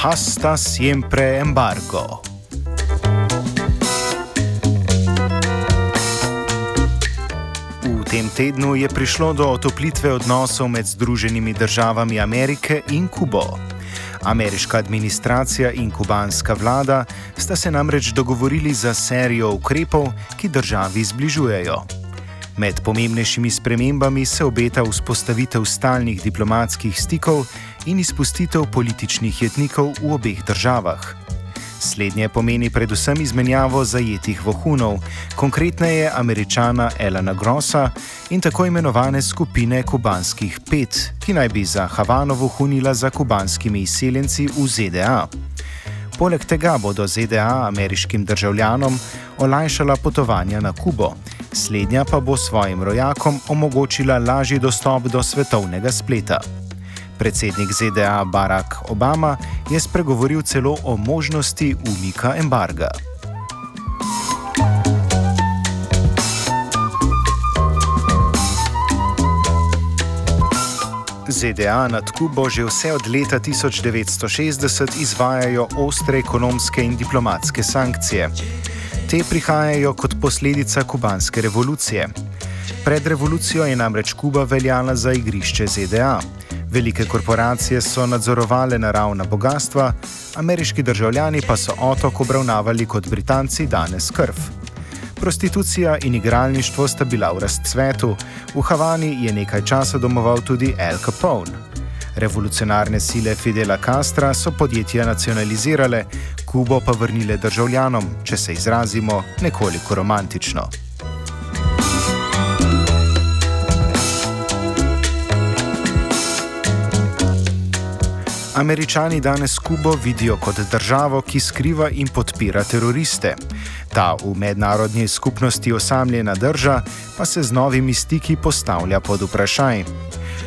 Hasta siempre embargo. V tem tednu je prišlo do otoplitve odnosov med Združenimi državami Amerike in Kubo. Ameriška administracija in kubanska vlada sta se namreč dogovorili za serijo ukrepov, ki državi zbližujejo. Med pomembnejšimi spremembami se obeta vzpostavitev stalnih diplomatskih stikov in izpustitev političnih jetnikov v obeh državah. Slednje pomeni predvsem izmenjavo zajetih vohunov, konkretneje američana Elana Grossa in tako imenovane skupine kubanskih pet, ki naj bi za Havano vohunila za kubanskimi izseljenci v ZDA. Poleg tega bodo ZDA ameriškim državljanom olajšala potovanja na Kubo, slednja pa bo svojim rojakom omogočila lažji dostop do svetovnega spleta. Predsednik ZDA Barack Obama je spregovoril celo o možnosti umika embarga. ZDA nad Kubo že vse od leta 1960 izvajajo ostre ekonomske in diplomatske sankcije. Te prihajajo kot posledica kubanske revolucije. Pred revolucijo je namreč Kuba veljala za igrišče ZDA. Velike korporacije so nadzorovale naravna bogatstva, ameriški državljani pa so otok obravnavali kot Britanci danes krv. Prostitucija in igralništvo sta bila v razcvetu, v Havani je nekaj časa domoval tudi Al Capone. Revolucionarne sile Fidela Castra so podjetja nacionalizirale, Kubo pa vrnile državljanom, če se izrazimo nekoliko romantično. Američani danes Kubo vidijo kot državo, ki skriva in podpira teroriste. Ta v mednarodni skupnosti osamljena drža pa se z novimi stiki postavlja pod vprašaj.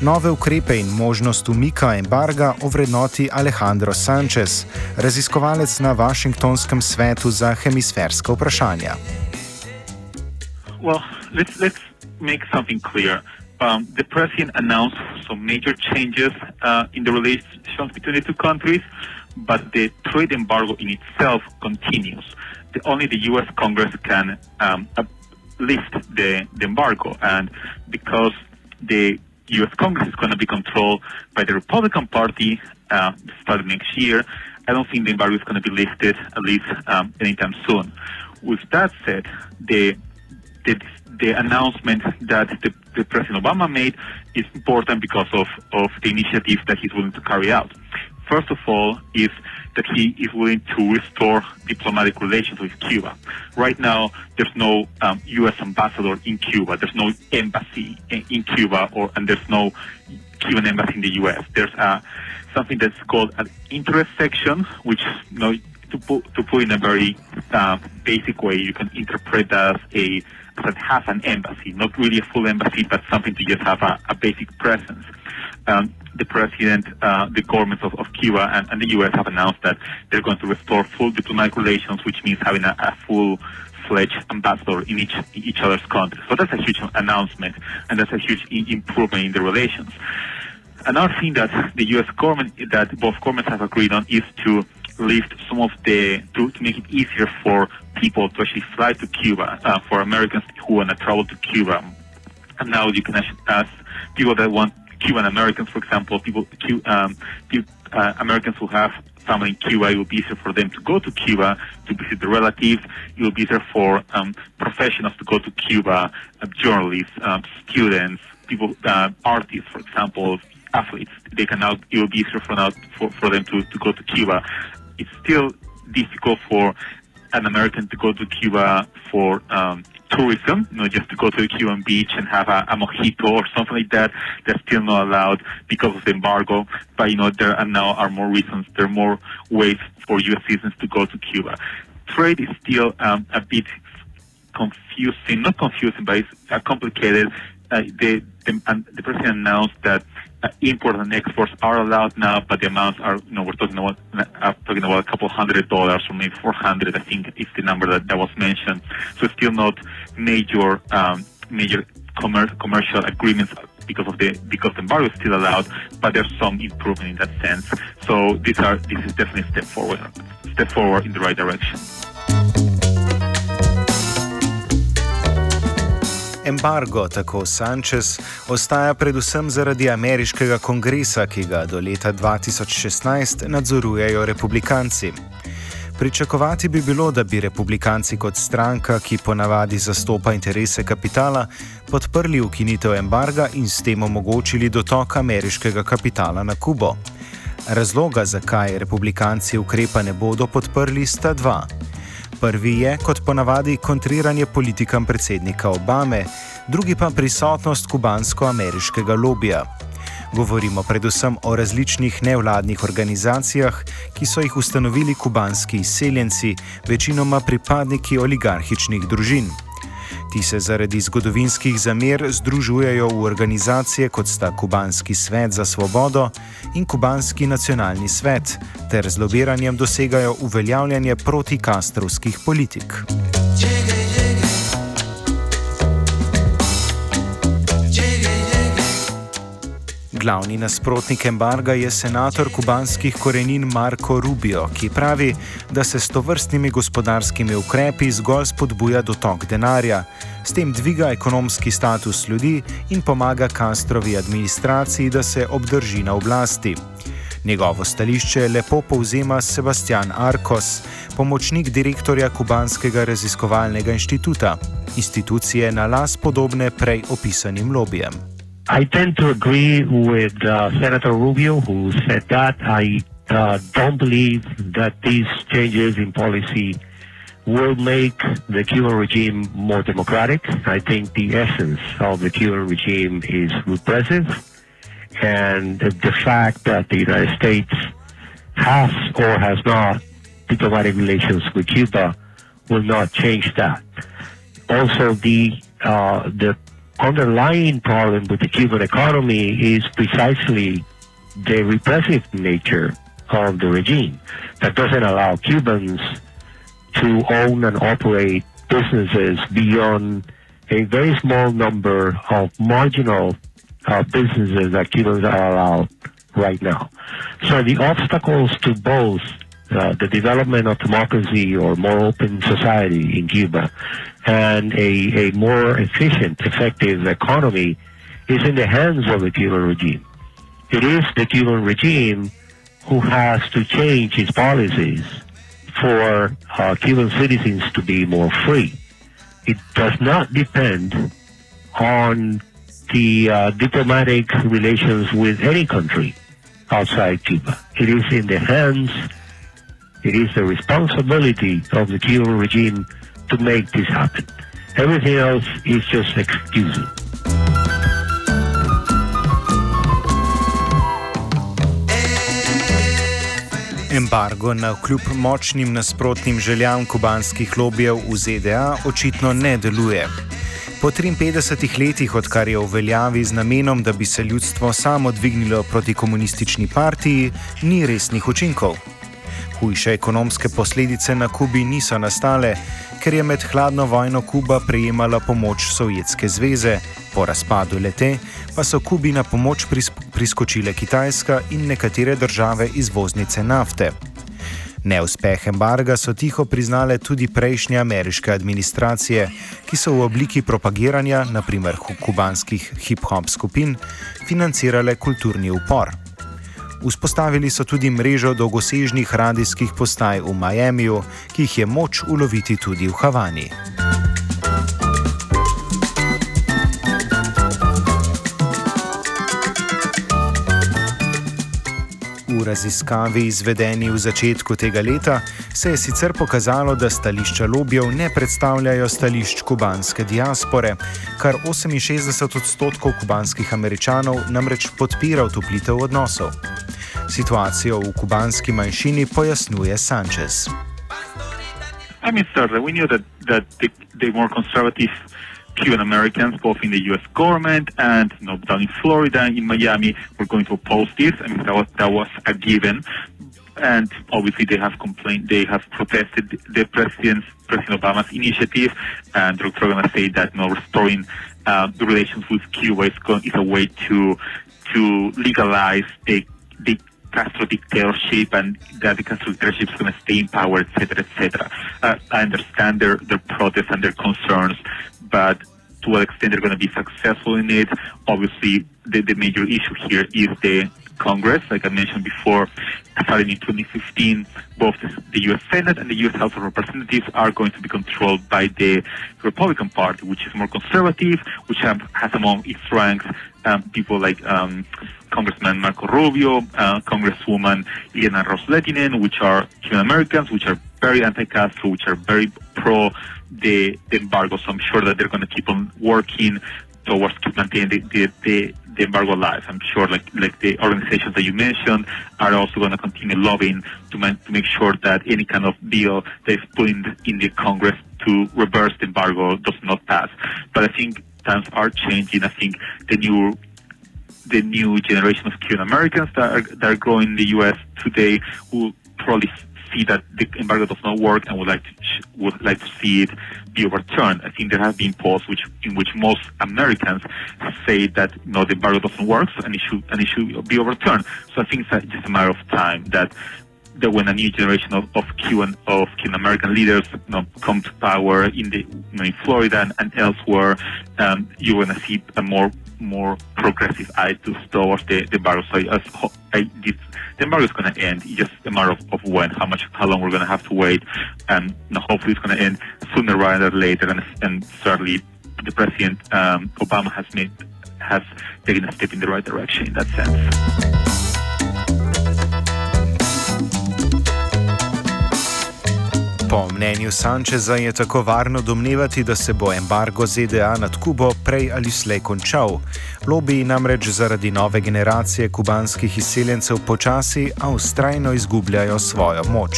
Nove ukrepe in možnost umika embarga ovrednoti Alejandro Sanchez, raziskovalec na Washingtonskem svetu za hemisferska vprašanja. Well, let's, let's make something clear. Um, the president announced some major changes uh, in the relations between the two countries, but the trade embargo in itself continues. The, only the U.S. Congress can um, lift the, the embargo, and because the U.S. Congress is going to be controlled by the Republican Party uh, starting next year, I don't think the embargo is going to be lifted at least um, anytime soon. With that said, the the, the announcement that the, the, President Obama made is important because of, of the initiatives that he's willing to carry out. First of all, is that he is willing to restore diplomatic relations with Cuba. Right now, there's no um, U.S. ambassador in Cuba. There's no embassy in, Cuba, or and there's no Cuban embassy in the U.S. There's uh, something that's called an interest section, which you know, to put to put in a very uh, basic way, you can interpret as a that has an embassy, not really a full embassy, but something to just have a, a basic presence. Um, the president, uh, the governments of, of Cuba and, and, the U.S. have announced that they're going to restore full diplomatic relations, which means having a, a full-fledged ambassador in each each other's country. So that's a huge announcement, and that's a huge improvement in the relations. Another thing that the U.S. government, that both governments have agreed on, is to lift some of the to, to make it easier for people to actually fly to Cuba uh, for Americans who want to travel to Cuba. And now you can actually ask people that want Cuban Americans, for example, people, um, uh, Americans who have family in Cuba, it will be easier for them to go to Cuba to visit their relatives. It will be easier for um, professionals to go to Cuba, uh, journalists, um, students, people, uh, artists, for example, athletes. They can now, it will be easier for, now, for, for them to, to go to Cuba. It's still difficult for an American to go to Cuba for um, tourism, you know, just to go to the Cuban beach and have a, a mojito or something like that. That's still not allowed because of the embargo. But you know, there are now are more reasons. There are more ways for U.S. citizens to go to Cuba. Trade is still um, a bit confusing, not confusing, but it's uh, complicated. Uh, the, the, um, the president announced that uh, imports and exports are allowed now, but the amounts are, you know, we're talking about uh, talking about a couple hundred dollars or maybe 400, I think is the number that, that was mentioned. So still not major um, major commer- commercial agreements because of the because the embargo is still allowed, but there's some improvement in that sense. So these are this is definitely a step forward, step forward in the right direction. Embargo, tako Sanchez, ostaja predvsem zaradi ameriškega kongresa, ki ga do leta 2016 nadzorujejo republikanci. Pričakovati bi bilo, da bi republikanci kot stranka, ki ponavadi zastopa interese kapitala, podprli ukinitev embarga in s tem omogočili dotok ameriškega kapitala na Kubo. Razloga, zakaj republikanci ukrepa ne bodo podprli, sta dva. Prvi je, kot ponavadi, kontriranje politikam predsednika Obame, drugi pa prisotnost kubansko-ameriškega lobija. Govorimo predvsem o različnih nevladnih organizacijah, ki so jih ustanovili kubanski izseljenci, večinoma pripadniki oligarhičnih družin. Ti se zaradi zgodovinskih zamer združujejo v organizacije kot sta Kubanski svet za svobodo in Kubanski nacionalni svet, ter z lobiranjem dosegajo uveljavljanje protikastrovskih politik. Glavni nasprotnik embarga je senator kubanskih korenin Marko Rubio, ki pravi, da se s tovrstnimi gospodarskimi ukrepi zgolj spodbuja dotok denarja, s tem dviga ekonomski status ljudi in pomaga Castrovi administraciji, da se obdrži na oblasti. Njegovo stališče lepo povzema Sebastian Arcos, pomočnik direktorja Kubanskega raziskovalnega inštituta, institucije na las podobne prej opisanim lobijem. I tend to agree with uh, Senator Rubio, who said that. I uh, don't believe that these changes in policy will make the Cuban regime more democratic. I think the essence of the Cuban regime is repressive, and the fact that the United States has or has not diplomatic relations with Cuba will not change that. Also, the uh, the underlying problem with the Cuban economy is precisely the repressive nature of the regime that doesn't allow Cubans to own and operate businesses beyond a very small number of marginal uh, businesses that Cubans are allowed right now. So the obstacles to both uh, the development of democracy or more open society in Cuba and a, a more efficient, effective economy is in the hands of the Cuban regime. It is the Cuban regime who has to change its policies for uh, Cuban citizens to be more free. It does not depend on the uh, diplomatic relations with any country outside Cuba. It is in the hands it is the responsibility of the Cuban regime to make this happen. Everything else is just excuses. Embargo na kljub močnim nasprotnim željam kubanskih lobijev v ZDA očitno ne deluje. Po 53 letih, odkar je v veljavi z namenom, da bi se ljudstvo samo dvignilo proti komunistični partiji, ni resnih učinkov. Hujše ekonomske posledice na Kubi niso nastale, ker je med hladno vojno Kuba prejemala pomoč Sovjetske zveze, po razpadu lete pa so Kubi na pomoč priskočile Kitajska in nekatere države izvoznice nafte. Neuspeh embarga so tiho priznale tudi prejšnje ameriške administracije, ki so v obliki propagiranja, naprimer kubanskih hip-hop skupin, financirale kulturni upor. Vzpostavili so tudi mrežo dolgosežnih radijskih postaj v Miamiju, ki jih je moč uloviti tudi v Havani. V raziskavi, izvedeni v začetku tega leta, se je sicer pokazalo, da stališča lobijev ne predstavljajo stališč kubanske diaspore, kar 68 odstotkov kubanskih američanov namreč podpira utoplitev odnosov. Situacijo v kubanski manjšini pojasnjuje Sanchez. I mean, certainly, we knew that, that the, the more conservative Cuban Americans, both in the U.S. government and you know, down in Florida, in Miami, were going to oppose this. I mean, that was that was a given. And obviously, they have complained, they have protested the president's President Obama's initiative, and they're going to say that you know, restoring uh, the relations with Cuba is, going, is a way to to legalize the the Castro dictatorship and that the dictatorship is going to stay in power, etc., etc. Uh, I understand their their protests and their concerns, but to what extent they're going to be successful in it. Obviously, the, the major issue here is the Congress. Like I mentioned before, starting in 2015, both the U.S. Senate and the U.S. House of Representatives are going to be controlled by the Republican Party, which is more conservative, which have, has among its ranks um, people like um, Congressman Marco Rubio, uh, Congresswoman Ileana Ros-Lehtinen, which are Cuban Americans, which are very anti-Castro, which are very pro the, the embargo. So I'm sure that they're going to keep on working towards to maintain the, the, the, the embargo alive. I'm sure like like the organizations that you mentioned are also going to continue lobbying to, man, to make sure that any kind of bill that is put in in the Congress to reverse the embargo does not pass. But I think times are changing. I think the new the new generation of Cuban Americans that are, that are growing in the U.S. today will probably see that the embargo does not work and would like to would like to see it be overturned. I think there have been polls which in which most Americans say that no, the embargo doesn't work and it should and it should be overturned. So I think it's just a matter of time that that when a new generation of, of Cuban of Cuban American leaders you know, come to power in the you know, in Florida and, and elsewhere, um, you're going to see a more more progressive attitude towards the, the embargo. So I, I, this, the embargo is going to end. It's just a matter of, of when, how much, how long we're going to have to wait, and hopefully it's going to end sooner rather than later. And, and certainly, the president um, Obama has made has taken a step in the right direction in that sense. Po mnenju Sančeza je tako varno domnevati, da se bo embargo ZDA nad Kubo prej ali slej končal. Lobiji namreč zaradi nove generacije kubanskih izseljencev počasi, a ustrajno izgubljajo svojo moč.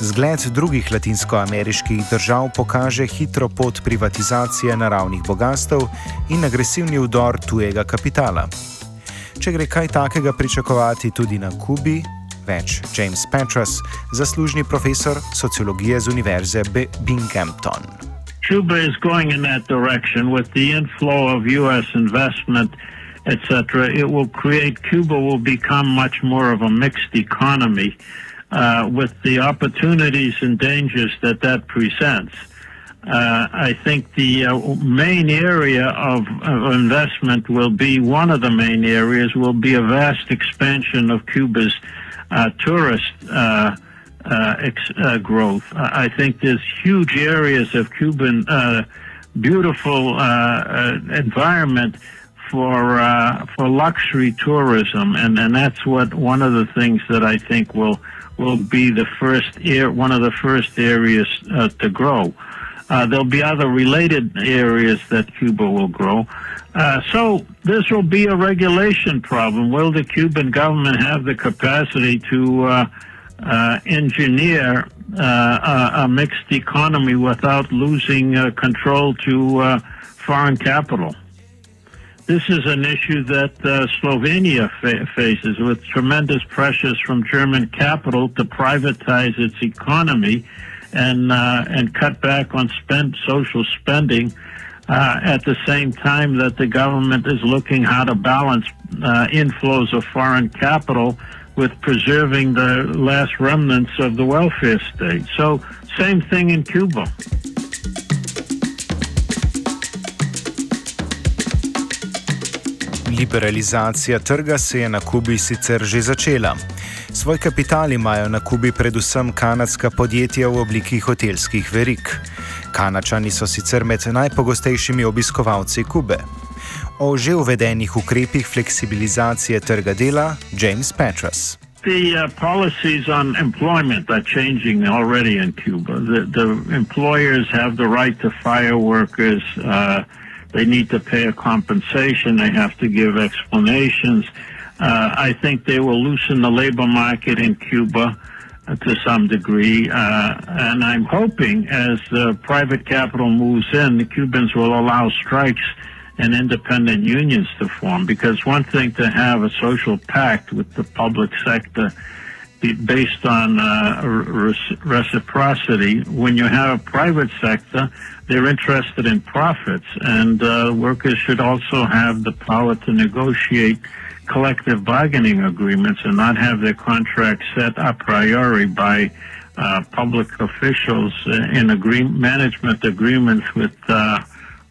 Zgled drugih latinskoameriških držav pokaže hitro pot privatizacije naravnih bogastev in agresivni vdor tujega kapitala. Če gre kaj takega pričakovati tudi na Kubi, več James Petras, zaslužni profesor sociologije z Univerze Binghamton. Cuba is going in that direction with the inflow of U.S. investment, etc. It will create, Cuba will become much more of a mixed economy uh, with the opportunities and dangers that that presents. Uh, I think the uh, main area of, of, investment will be one of the main areas will be a vast expansion of Cuba's tourist uh, uh, ex- uh, growth. I think there's huge areas of Cuban beautiful environment for for luxury tourism, and, and that's what one of the things that I think will will be the first one of the first areas to grow. Uh, there'll be other related areas that Cuba will grow. Uh, so this will be a regulation problem. Will the Cuban government have the capacity to uh, uh engineer uh, a, a, mixed economy without losing uh, control to foreign capital? This is an issue that Slovenia fa- faces with tremendous pressures from German capital to privatize its economy and and cut back on spend social spending uh, at the same time that the government is looking how to balance uh, inflows of foreign capital with preserving the last remnants of the welfare state. So, same thing in Cuba. Liberalizacija trga se je na Kubi sicer že začela. Svoj kapital imajo na Kubi predvsem kanadska podjetja v obliki hotelskih verik. Kanačani so sicer med najpogostejšimi obiskovalci Kube. O že uvedenih ukrepih fleksibilizacije trga dela James Petras. The uh, policies on employment are changing already in Cuba. The, the employers have the right to fire workers. Uh, they need to pay a compensation. They have to give explanations. Uh, I think they will loosen the labor market in Cuba uh, to some degree. Uh, and I'm hoping as the private capital moves in, the Cubans will allow strikes and independent unions to form because one thing to have a social pact with the public sector based on uh, reciprocity. When you have a private sector, they're interested in profits, and uh, workers should also have the power to negotiate collective bargaining agreements and not have their contracts set a priori by uh, public officials in agree- management agreements with uh,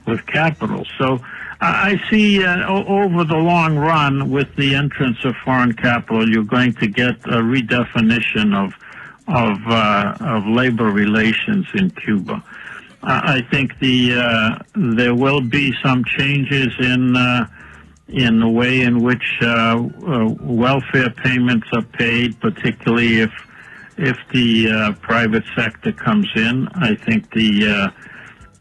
with capital. So I see uh, over the long run, with the entrance of foreign capital, you're going to get a redefinition of of uh, of labor relations in Cuba. I think the uh, there will be some changes in uh, in the way in which uh, uh, welfare payments are paid, particularly if if the private sector comes in. I think the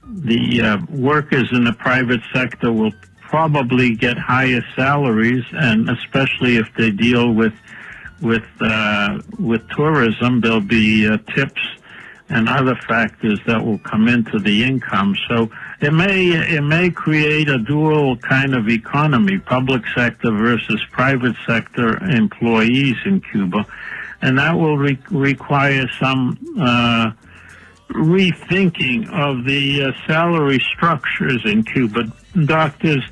the uh, workers in the private sector will probably get higher salaries, and especially if they deal with with uh, with tourism, there'll be uh, tips and other factors that will come into the income. So it may it may create a dual kind of economy, public sector versus private sector employees in Cuba, and that will re- require some uh, rethinking of the uh, salary structures in Cuba. Doctors,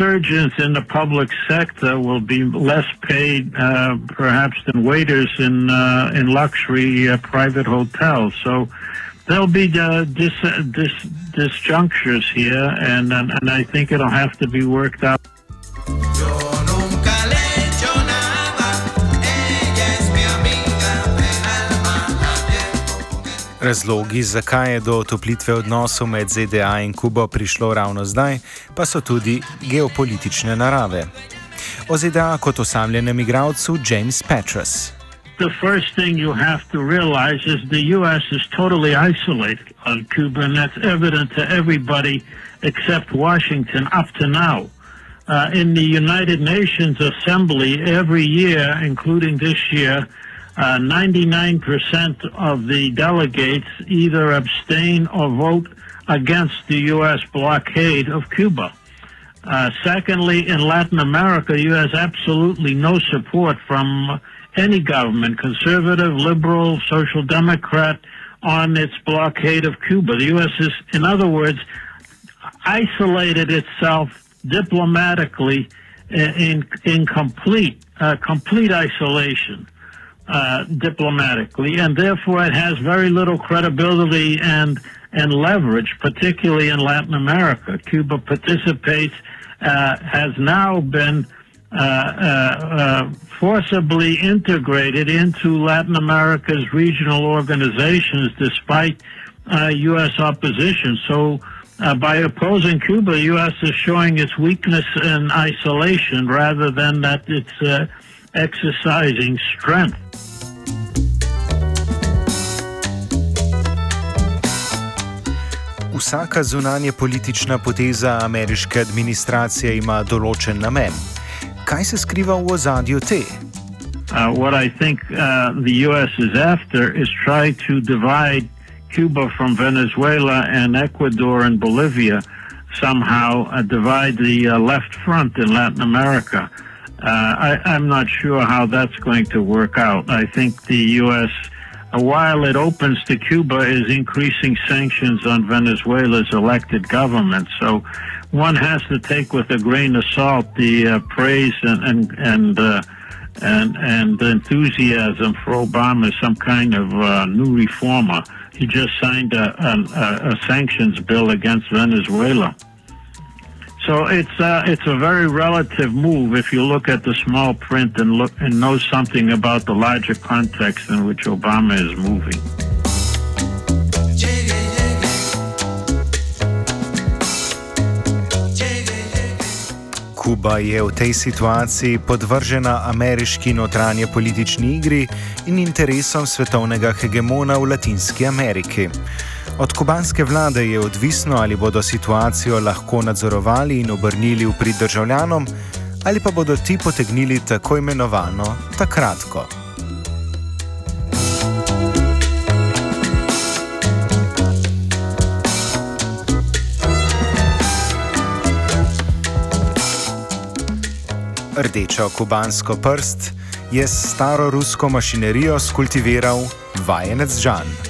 surgeons in the public sector will be less paid, uh, perhaps, than waiters in uh, in luxury uh, private hotels. So there'll be uh, dis, dis, disjunctures here, and, and and I think it'll have to be worked out. Razlogi, zakaj je do otoplitve odnosov med ZDA in Kubo prišlo ravno zdaj, pa so tudi geopolitične narave. O ZDA kot osamljenem igralcu James Petras. The first thing you have to realize is the U.S. is totally isolated on Cuba, and that's evident to everybody except Washington up to now. Uh, in the United Nations Assembly, every year, including this year, 99% uh, of the delegates either abstain or vote against the U.S. blockade of Cuba. Uh, secondly, in Latin America, you has absolutely no support from any government, conservative, liberal, social democrat, on its blockade of Cuba. The U.S. is, in other words, isolated itself diplomatically in in complete uh, complete isolation. Uh, diplomatically, and therefore it has very little credibility and and leverage, particularly in Latin America. Cuba participates, uh, has now been uh, uh, uh forcibly integrated into Latin America's regional organizations, despite U.S. opposition. So. by opposing Cuba, U.S. is showing its weakness in isolation rather than that it's exercising strength. Vsaka zunanje politična poteza ameriške administracije ima določen namen. Kaj se skriva v ozadju te? Uh, what I think uh, the U.S. is after is try to divide Cuba from Venezuela and Ecuador and Bolivia, somehow uh, divide the uh, left front in Latin America. Uh, I, I'm not sure how that's going to work out. I think the U.S. while it opens to Cuba, is increasing sanctions on Venezuela's elected government. So one has to take with a grain of salt the uh, praise and and and, uh, and and enthusiasm for Obama as some kind of uh, new reformer. He just signed a, a, a sanctions bill against Venezuela. So it's uh, it's a very relative move if you look at the small print and look and know something about the larger context in which Obama is moving. Kuba je v tej situaciji podvržena ameriški notranje politični igri in interesom svetovnega hegemona v Latinski Ameriki. Od kubanske vlade je odvisno, ali bodo situacijo lahko nadzorovali in obrnili v prid državljanom, ali pa bodo ti potegnili tako imenovano takratko. Rdečo kubansko prst je s staro rusko mašinerijo skultiviral vajenec Žan.